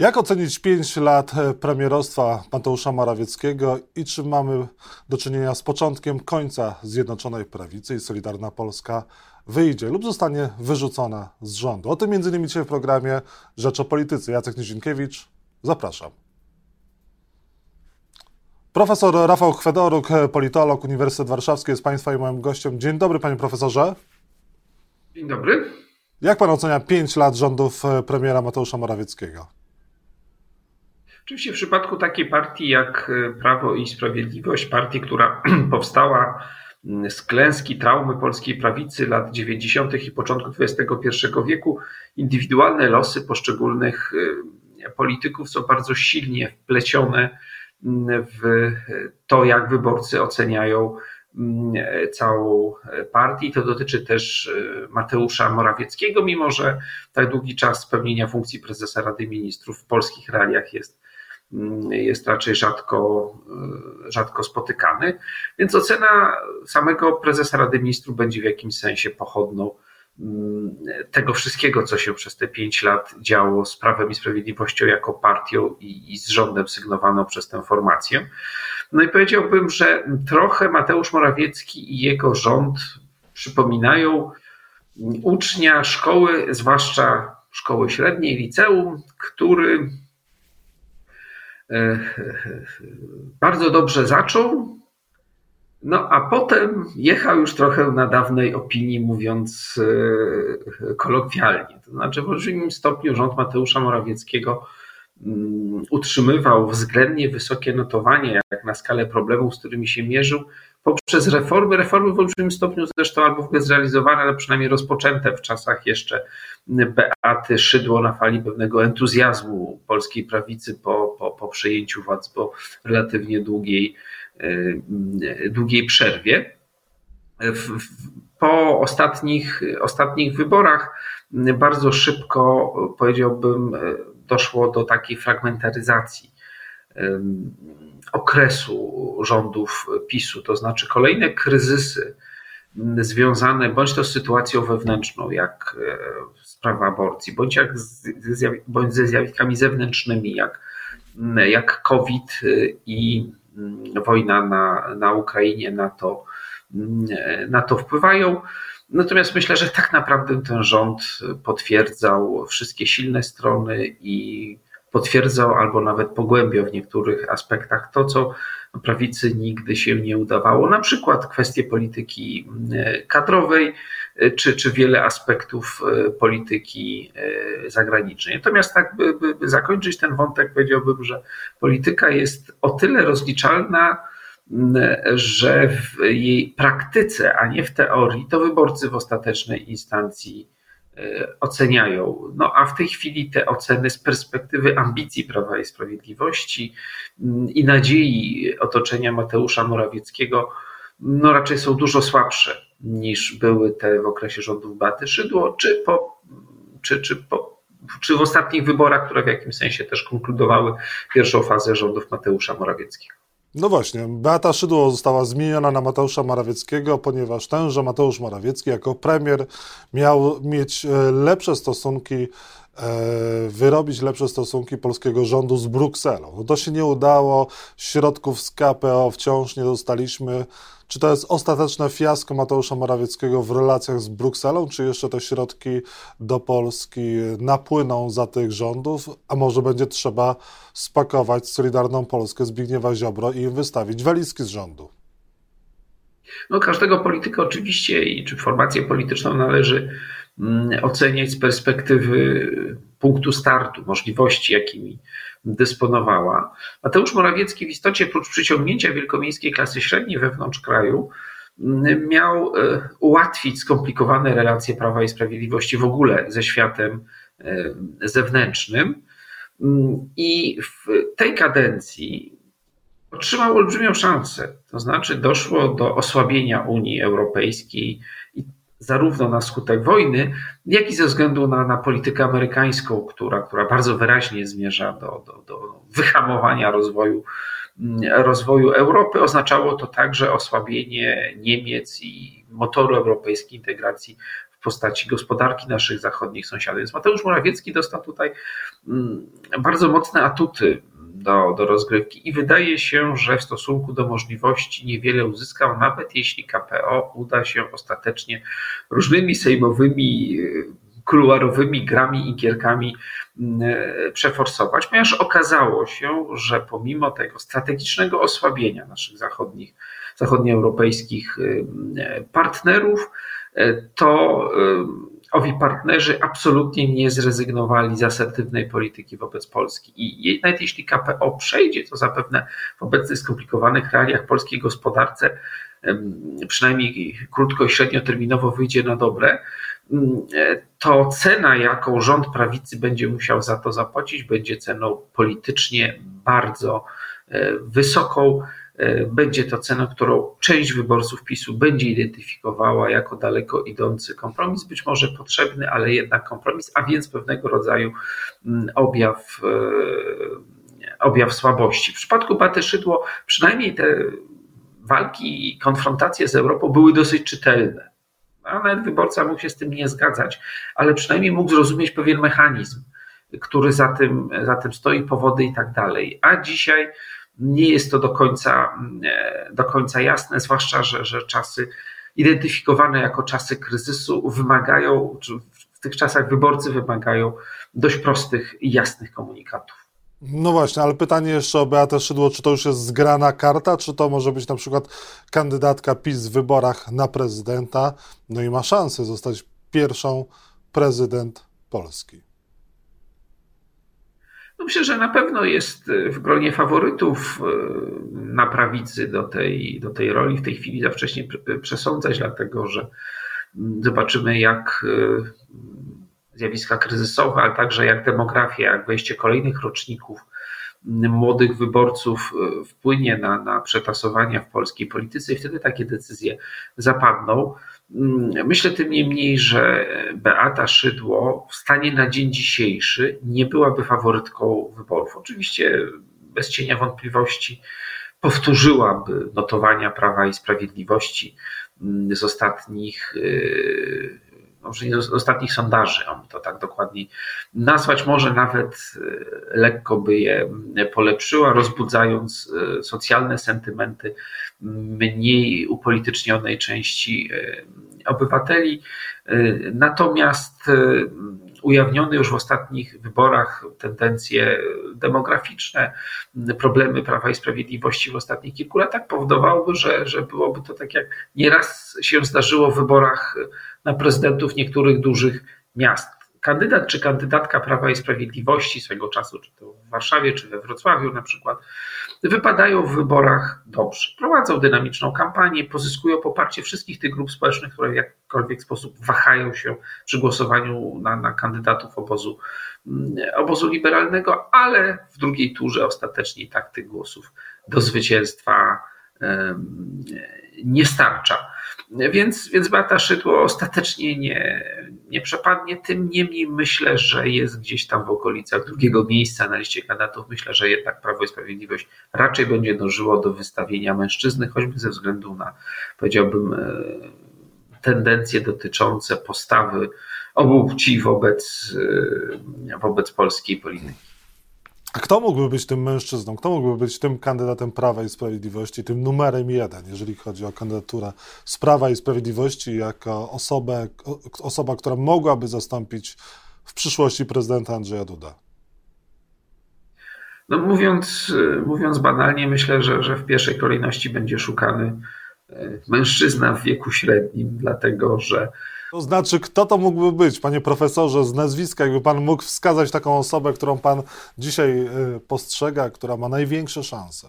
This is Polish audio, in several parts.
Jak ocenić 5 lat premierostwa Mateusza Morawieckiego i czy mamy do czynienia z początkiem końca Zjednoczonej Prawicy i Solidarna Polska wyjdzie lub zostanie wyrzucona z rządu? O tym między innymi dzisiaj w programie Rzecz o Polityce. Jacek Nizinkiewicz, zapraszam. Profesor Rafał Chwedoruk, politolog, Uniwersytet Warszawski jest Państwa i moim gościem. Dzień dobry, panie profesorze. Dzień dobry. Jak pan ocenia 5 lat rządów premiera Mateusza Morawieckiego? Oczywiście w przypadku takiej partii jak e, Prawo i Sprawiedliwość, partii, która powstała mm, z klęski traumy polskiej prawicy lat 90. i początku XXI wieku, indywidualne losy poszczególnych e, polityków są bardzo silnie wplecione mm, w to, jak wyborcy oceniają mm, całą partię. To dotyczy też e, Mateusza Morawieckiego, mimo że tak długi czas pełnienia funkcji prezesa Rady Ministrów w polskich realiach jest jest raczej rzadko, e, rzadko spotykany. Więc ocena samego prezesa Rady Ministrów będzie w jakimś sensie pochodną mm, tego wszystkiego, co się przez te pięć lat działo z Prawem i Sprawiedliwością jako partią i, i z rządem sygnowaną przez tę formację. No i powiedziałbym, że trochę Mateusz Morawiecki i jego rząd przypominają ucznia szkoły, zwłaszcza szkoły średniej, liceum, który bardzo dobrze zaczął, no a potem jechał już trochę na dawnej opinii, mówiąc e, kolokwialnie. To znaczy, w olbrzymim stopniu rząd Mateusza Morawieckiego mm, utrzymywał względnie wysokie notowanie, jak na skalę problemów, z którymi się mierzył, poprzez reformy, reformy w olbrzymim stopniu zresztą albo w ogóle zrealizowane, ale przynajmniej rozpoczęte w czasach jeszcze Beaty Szydło na fali pewnego entuzjazmu polskiej prawicy po, po, po przejęciu władz po relatywnie długiej, e, długiej przerwie. Po ostatnich, ostatnich wyborach bardzo szybko, powiedziałbym, doszło do takiej fragmentaryzacji okresu rządów PiSu, to znaczy kolejne kryzysy związane bądź to z sytuacją wewnętrzną, jak e, sprawa aborcji, bądź, jak z, bądź ze zjawiskami zewnętrznymi, jak, jak COVID i wojna na, na Ukrainie na to, na to wpływają. Natomiast myślę, że tak naprawdę ten rząd potwierdzał wszystkie silne strony i potwierdzał albo nawet pogłębiał w niektórych aspektach to, co prawicy nigdy się nie udawało, na przykład kwestie polityki e, kadrowej, e, czy, czy wiele aspektów e, polityki zagranicznej. Natomiast tak, by, by, zakończyć ten wątek, powiedziałbym, że polityka jest o tyle rozliczalna, że w jej praktyce, a nie w teorii, to wyborcy w ostatecznej instancji oceniają. No a w tej chwili te oceny z perspektywy ambicji Prawa i Sprawiedliwości mm, i nadziei otoczenia Mateusza Morawieckiego no raczej są dużo słabsze niż były te w okresie rządów Baty Szydło, czy, po, czy, czy, po, czy w ostatnich wyborach, które w jakimś sensie też konkludowały pierwszą fazę rządów Mateusza Morawieckiego. No właśnie, Beata Szydło została zmieniona na Mateusza Morawieckiego, ponieważ tenże Mateusz Morawiecki jako premier miał mieć e, lepsze stosunki, e, wyrobić lepsze stosunki polskiego rządu z Brukselą. No to się nie udało, środków z KPO wciąż nie dostaliśmy. Czy to jest ostateczne fiasko Mateusza Morawieckiego w relacjach z Brukselą, czy jeszcze te środki do Polski napłyną za tych rządów, a może będzie trzeba spakować Solidarną Polskę Zbigniewa Ziobro i wystawić walizki z rządu? No, każdego polityka oczywiście i czy formację polityczną należy mm, oceniać z perspektywy punktu startu, możliwości, jakimi dysponowała. Mateusz Morawiecki w istocie, prócz przyciągnięcia wielkomiejskiej klasy średniej wewnątrz kraju, miał e, ułatwić skomplikowane relacje Prawa i Sprawiedliwości w ogóle ze światem e, zewnętrznym. I w tej kadencji otrzymał olbrzymią szansę. To znaczy, doszło do osłabienia Unii Europejskiej i zarówno na skutek wojny, jak i ze względu na, na politykę amerykańską, która, która bardzo wyraźnie zmierza do, do, do wyhamowania rozwoju, mm, rozwoju Europy. Oznaczało to także osłabienie Niemiec i motoru europejskiej integracji w postaci gospodarki naszych zachodnich sąsiadów. Więc Mateusz Morawiecki dostał tutaj mm, bardzo mocne atuty do, do rozgrywki i wydaje się, że w stosunku do możliwości niewiele uzyskał, nawet jeśli KPO uda się ostatecznie różnymi sejmowymi, e, kuluarowymi grami i gierkami e, przeforsować, ponieważ okazało się, że pomimo tego strategicznego osłabienia naszych zachodnich, zachodnioeuropejskich e, partnerów, to owi partnerzy absolutnie nie zrezygnowali z asertywnej polityki wobec Polski. I nawet jeśli KPO przejdzie, to zapewne w obecnych skomplikowanych realiach polskiej gospodarce przynajmniej krótko i średnioterminowo wyjdzie na dobre, to cena, jaką rząd prawicy będzie musiał za to zapłacić, będzie ceną politycznie bardzo e, wysoką. E, będzie to cena, którą część wyborców PiSu będzie identyfikowała jako daleko idący kompromis, być może potrzebny, ale jednak kompromis, a więc pewnego rodzaju mm, objaw, e, objaw słabości. W przypadku Baty Szydło przynajmniej te walki i konfrontacje z Europą były dosyć czytelne. Nawet wyborca mógł się z tym nie zgadzać, ale przynajmniej mógł zrozumieć pewien mechanizm, który za tym, za tym stoi, powody i tak dalej. A dzisiaj nie jest to do końca, e, do końca jasne, zwłaszcza, że, że czasy identyfikowane jako czasy kryzysu wymagają, czy w tych czasach wyborcy wymagają dość prostych i jasnych komunikatów. No właśnie, ale pytanie jeszcze o Beatę Szydło, czy to już jest zgrana karta, czy to może być na przykład kandydatka PiS w wyborach na prezydenta, no i ma szansę zostać pierwszą prezydent Polski. Myślę, że na pewno jest e, w gronie faworytów e, na prawicy do tej, do tej roli. W tej chwili za wcześnie przesądzać, dlatego że mm, zobaczymy, jak zjawiska kryzysowe, ale także jak demografia, jak wejście kolejnych roczników młodych wyborców wpłynie na, na przetasowania w polskiej polityce i wtedy takie decyzje zapadną. Mm, myślę tym niemniej, że Beata Szydło w stanie na dzień dzisiejszy nie byłaby faworytką wyborów. Oczywiście bez cienia wątpliwości powtórzyłaby notowania Prawa i Sprawiedliwości mm, z ostatnich, y, może nie z ostatnich sondaży, on to tak dokładnie nazwać, może nawet y, lekko by je polepszyła, rozbudzając y, socjalne sentymenty mniej upolitycznionej części e, obywateli. E, natomiast e, ujawnione już w ostatnich wyborach tendencje demograficzne, problemy Prawa i Sprawiedliwości w ostatnich kilku latach powodowałyby, że, że byłoby to tak jak nieraz się zdarzyło w wyborach na prezydentów niektórych dużych miast kandydat czy kandydatka Prawa i Sprawiedliwości swego czasu, czy to w Warszawie, czy we Wrocławiu na przykład, wypadają w wyborach dobrze. Prowadzą dynamiczną kampanię, pozyskują poparcie wszystkich tych grup społecznych, które w jakikolwiek sposób wahają się przy głosowaniu na, na kandydatów obozu, mm, obozu liberalnego, ale w drugiej turze ostatecznie tak tych głosów do zwycięstwa nie starcza. Więc, więc Beata Szydło ostatecznie nie, nie przepadnie. Tym niemniej myślę, że jest gdzieś tam w okolicach drugiego miejsca na liście kandydatów. Myślę, że jednak Prawo i Sprawiedliwość raczej będzie dążyło do wystawienia mężczyzny, choćby ze względu na, powiedziałbym, e, tendencje dotyczące postawy obu płci wobec, e, wobec polskiej polityki. A kto mógłby być tym mężczyzną? Kto mógłby być tym kandydatem Prawa i Sprawiedliwości, tym numerem jeden, jeżeli chodzi o kandydaturę z Prawa i Sprawiedliwości jako osobę, osoba, która mogłaby zastąpić w przyszłości prezydenta Andrzeja Duda? No mówiąc, mówiąc banalnie, myślę, że, że w pierwszej kolejności będzie szukany e, mężczyzna w wieku średnim, dlatego że to znaczy, kto to mógłby być, panie profesorze, z nazwiska, jakby pan mógł wskazać taką osobę, którą pan dzisiaj y, postrzega, która ma największe szanse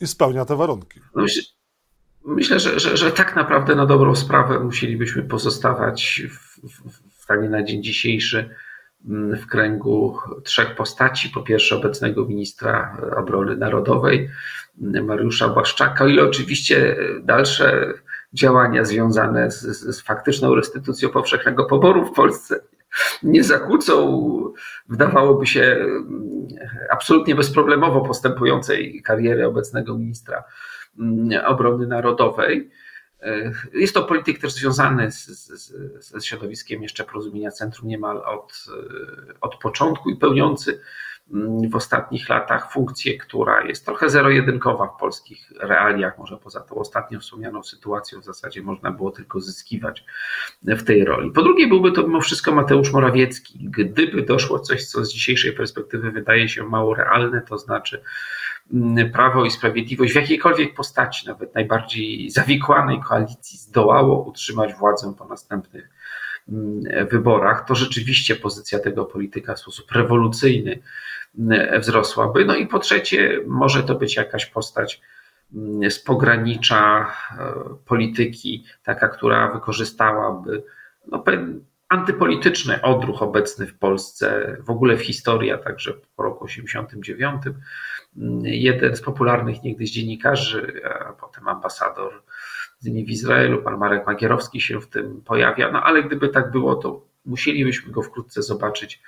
i spełnia te warunki? No myślę, że, że, że, tak naprawdę na dobrą sprawę musielibyśmy pozostawać w, w, w stanie na dzień dzisiejszy mm, w kręgu trzech postaci. Po pierwsze obecnego ministra obrony narodowej, Mariusza Błaszczaka, ile oczywiście dalsze działania związane z, z faktyczną restytucją powszechnego poboru w Polsce nie zakłócą, wydawałoby się, absolutnie bezproblemowo postępującej kariery obecnego ministra mm, obrony narodowej. Jest to polityk też związany z, z, środowiskiem jeszcze porozumienia centrum niemal od, od początku i pełniący w ostatnich latach funkcję, która jest trochę zero-jedynkowa w polskich realiach. Może poza tą ostatnio wspomnianą sytuacją w zasadzie można było tylko zyskiwać w tej roli. Po drugie, byłby to mimo wszystko Mateusz Morawiecki. Gdyby doszło coś, co z dzisiejszej perspektywy wydaje się mało realne, to znaczy mm, Prawo i Sprawiedliwość w jakiejkolwiek postaci, nawet najbardziej zawikłanej koalicji, zdołało utrzymać władzę po następnych mm, wyborach, to rzeczywiście pozycja tego polityka w sposób rewolucyjny wzrosłaby. No i po trzecie, może to być jakaś postać mm, z pogranicza e, polityki, taka, która wykorzystałaby no, antypolityczny odruch obecny w Polsce, w ogóle w historii, a także po roku 89. Mm, jeden z popularnych niegdyś dziennikarzy, a potem ambasador w Izraelu, pan Marek Magierowski się w tym pojawia, no ale gdyby tak było, to musielibyśmy go wkrótce zobaczyć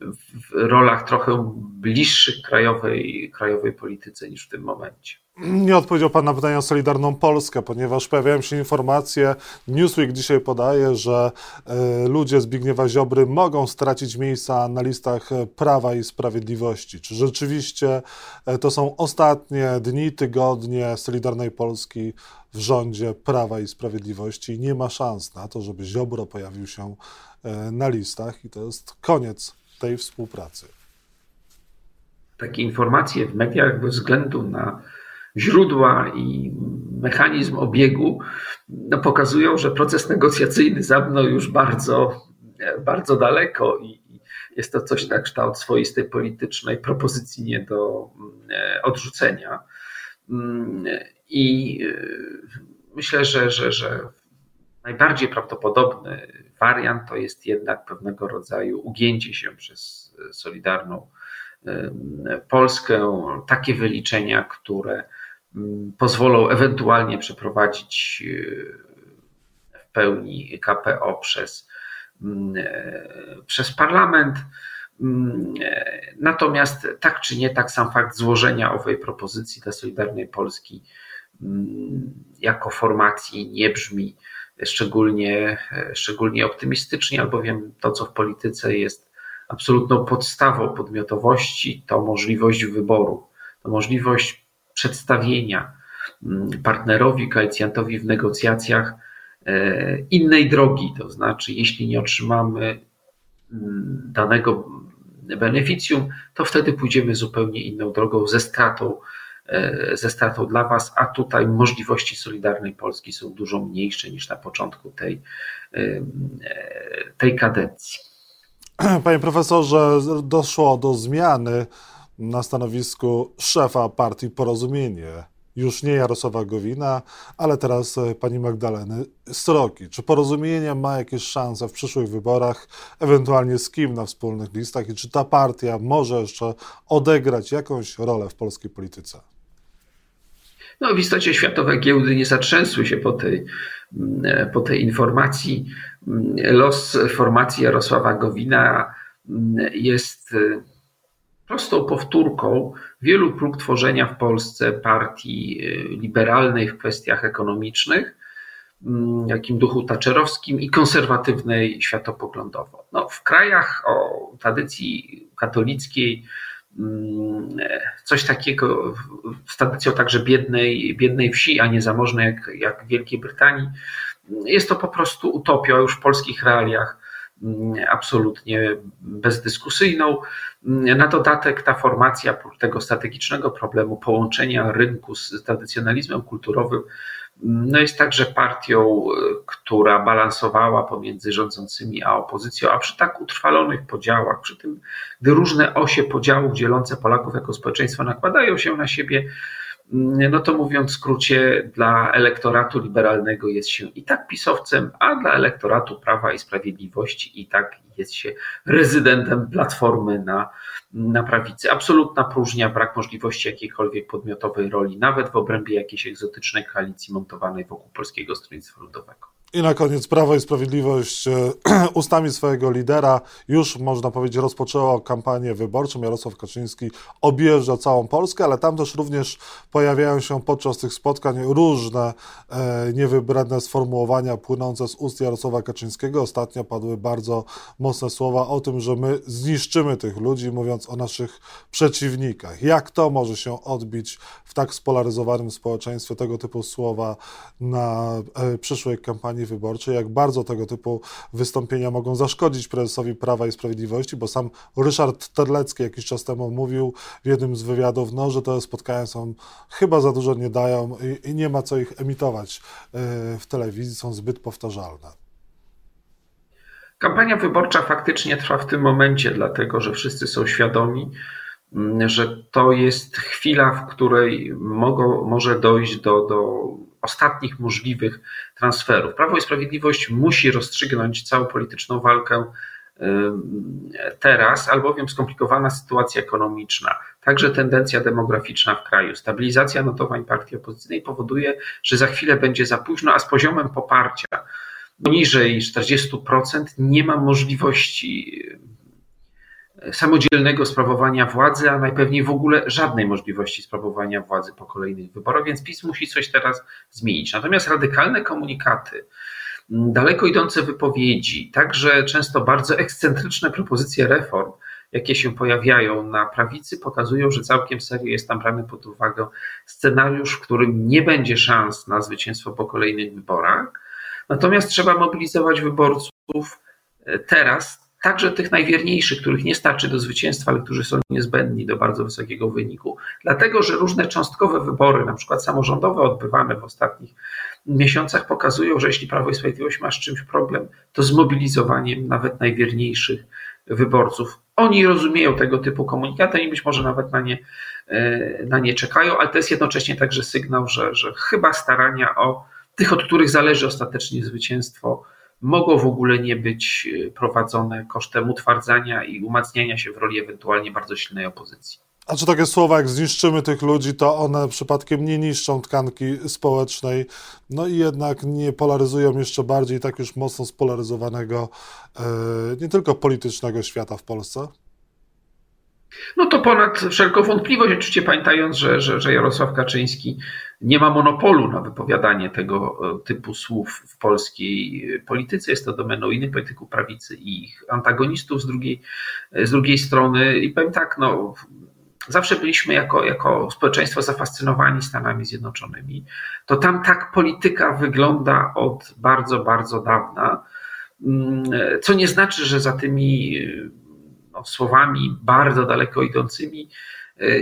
w rolach trochę bliższych krajowej, krajowej polityce niż w tym momencie. Nie odpowiedział Pan na pytanie o Solidarną Polskę, ponieważ pojawiają się informacje, Newsweek dzisiaj podaje, że y, ludzie Zbigniewa Ziobry mogą stracić miejsca na listach Prawa i Sprawiedliwości. Czy rzeczywiście y, to są ostatnie dni, tygodnie Solidarnej Polski w rządzie Prawa i Sprawiedliwości i nie ma szans na to, żeby Ziobro pojawił się na listach i to jest koniec tej współpracy? Takie informacje w mediach bez względu na źródła i mechanizm obiegu no, pokazują, że proces negocjacyjny zabrnął już bardzo, bardzo daleko i jest to coś na kształt swoistej politycznej propozycji nie do e, odrzucenia. Mm, I e, myślę, że, że, że najbardziej prawdopodobny wariant to jest jednak pewnego rodzaju ugięcie się przez Solidarną Polskę, takie wyliczenia, które pozwolą ewentualnie przeprowadzić e, w pełni KPO przez, przez parlament. Natomiast tak czy nie, tak sam fakt złożenia owej propozycji dla Solidarnej Polski jako formacji nie brzmi szczególnie, szczególnie optymistycznie, albowiem to, co w polityce jest absolutną podstawą podmiotowości, to możliwość wyboru, to możliwość przedstawienia mm, partnerowi, koalicjantowi w negocjacjach e, innej drogi. To znaczy, jeśli nie otrzymamy mm, danego beneficjum, to wtedy pójdziemy zupełnie inną drogą ze stratą E, ze stratą dla Was, a tutaj możliwości Solidarnej Polski są dużo mniejsze niż na początku tej, e, tej kadencji. Panie profesorze, doszło do zmiany na stanowisku szefa partii Porozumienie. Już nie Jarosława Gowina, ale teraz e, pani Magdaleny Sroki. Czy Porozumienie ma jakieś szanse w przyszłych wyborach, ewentualnie z kim na wspólnych listach i czy ta partia może jeszcze odegrać jakąś rolę w polskiej polityce? No, w istocie światowe giełdy nie zatrzęsły się po tej, mm, po tej informacji. Mm, los formacji Jarosława Gowina mm, jest y, prostą powtórką wielu prób tworzenia w Polsce partii y, liberalnej w kwestiach ekonomicznych, jakim duchu taczerowskim i konserwatywnej światopoglądowo. No, w krajach o tradycji katolickiej, coś takiego z tradycją także biednej, biednej wsi, a nie zamożnej jak, jak w Wielkiej Brytanii. Jest to po prostu utopia już w polskich realiach mm, absolutnie bezdyskusyjną. Na dodatek ta formacja tego strategicznego problemu połączenia rynku z tradycjonalizmem kulturowym no jest także partią, która balansowała pomiędzy rządzącymi a opozycją, a przy tak utrwalonych podziałach, przy tym, gdy różne osie podziałów dzielące Polaków jako społeczeństwo nakładają się na siebie, no to mówiąc w skrócie, dla elektoratu liberalnego jest się i tak pisowcem, a dla elektoratu Prawa i Sprawiedliwości i tak jest się rezydentem Platformy na na prawicy. Absolutna próżnia, brak możliwości jakiejkolwiek podmiotowej roli, nawet w obrębie jakiejś egzotycznej koalicji montowanej wokół Polskiego Stronnictwa Ludowego. I na koniec Prawo i Sprawiedliwość e, ustami swojego lidera już, można powiedzieć, rozpoczęło kampanię wyborczą. Jarosław Kaczyński objeżdża całą Polskę, ale tam też również pojawiają się podczas tych spotkań różne e, niewybredne sformułowania płynące z ust Jarosława Kaczyńskiego. Ostatnio padły bardzo mocne słowa o tym, że my zniszczymy tych ludzi, mówiąc o naszych przeciwnikach. Jak to może się odbić w tak spolaryzowanym społeczeństwie, tego typu słowa na e, przyszłej kampanii wyborczej, jak bardzo tego typu wystąpienia mogą zaszkodzić prezesowi Prawa i Sprawiedliwości, bo sam Ryszard Terlecki jakiś czas temu mówił w jednym z wywiadów, no, że te spotkania są chyba za dużo nie dają i, i nie ma co ich emitować e, w telewizji, są zbyt powtarzalne. Kampania wyborcza faktycznie trwa w tym momencie, dlatego że wszyscy są świadomi, mm, że to jest chwila, w której mogą, może dojść do, do ostatnich możliwych transferów. Prawo i Sprawiedliwość musi rozstrzygnąć całą polityczną walkę teraz, albowiem skomplikowana sytuacja ekonomiczna, także tendencja demograficzna w kraju, stabilizacja notowań partii opozycyjnej powoduje, że za chwilę będzie za późno, a z poziomem poparcia poniżej 40% nie ma możliwości samodzielnego sprawowania władzy, a najpewniej w ogóle żadnej możliwości sprawowania władzy po kolejnych wyborach, więc PiS musi coś teraz zmienić. Natomiast radykalne komunikaty, daleko idące wypowiedzi, także często bardzo ekscentryczne propozycje reform, jakie się pojawiają na prawicy, pokazują, że całkiem serio jest tam brany pod uwagę scenariusz, w którym nie będzie szans na zwycięstwo po kolejnych wyborach. Natomiast trzeba mobilizować wyborców teraz, także tych najwierniejszych, których nie starczy do zwycięstwa, ale którzy są niezbędni do bardzo wysokiego wyniku. Dlatego, że różne cząstkowe wybory, na przykład samorządowe, odbywane w ostatnich miesiącach, pokazują, że jeśli Prawo i Sprawiedliwość ma z czymś problem, to zmobilizowaniem nawet najwierniejszych wyborców. Oni rozumieją tego typu komunikaty i być może nawet na nie, e, na nie czekają, ale to jest jednocześnie także sygnał, że, że chyba starania o tych, od których zależy ostatecznie zwycięstwo, mogą w ogóle nie być e, prowadzone kosztem utwardzania i umacniania się w roli ewentualnie bardzo silnej opozycji. A czy takie słowa jak zniszczymy tych ludzi, to one przypadkiem nie niszczą tkanki społecznej, no i jednak nie polaryzują jeszcze bardziej tak już mocno spolaryzowanego e, nie tylko politycznego świata w Polsce? No to ponad wszelką wątpliwość, oczywiście pamiętając, że, że, że Jarosław Kaczyński nie ma monopolu na wypowiadanie tego e, typu słów w polskiej polityce. Jest to domeną innych polityków prawicy i ich antagonistów z drugiej, z drugiej strony. I powiem tak, no, zawsze byliśmy jako, jako społeczeństwo zafascynowani Stanami Zjednoczonymi. To tam tak polityka wygląda od bardzo, bardzo dawna. Mm, co nie znaczy, że za tymi no, słowami bardzo daleko idącymi e,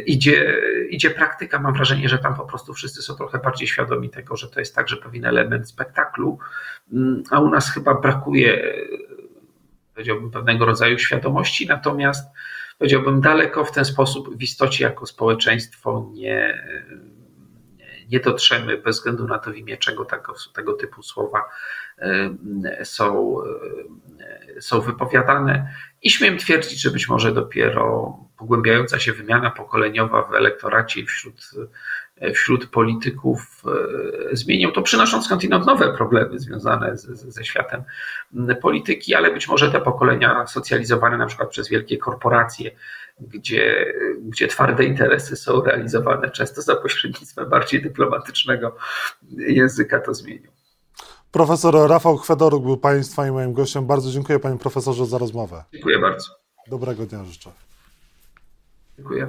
idzie, idzie praktyka. Mam wrażenie, że tam po prostu wszyscy są trochę bardziej świadomi tego, że to jest także pewien element spektaklu, mm, a u nas chyba brakuje, powiedziałbym, pewnego rodzaju świadomości, natomiast powiedziałbym, daleko w ten sposób w istocie jako społeczeństwo nie, nie dotrzemy bez względu na to, w imię czego tego, tego typu słowa e, są, e, są wypowiadane. I śmiem twierdzić, że być może dopiero pogłębiająca się wymiana pokoleniowa w elektoracie i wśród, wśród polityków e, zmienią to, przynosząc skądinąd nowe problemy związane z, ze światem polityki, ale być może te pokolenia socjalizowane na przykład przez wielkie korporacje, gdzie, gdzie twarde interesy są realizowane często za pośrednictwem bardziej dyplomatycznego języka, to zmienią. Profesor Rafał Chwedoruk był Państwa i moim gościem. Bardzo dziękuję Panie Profesorze za rozmowę. Dziękuję bardzo. Dobrego dnia życzę. 也可啊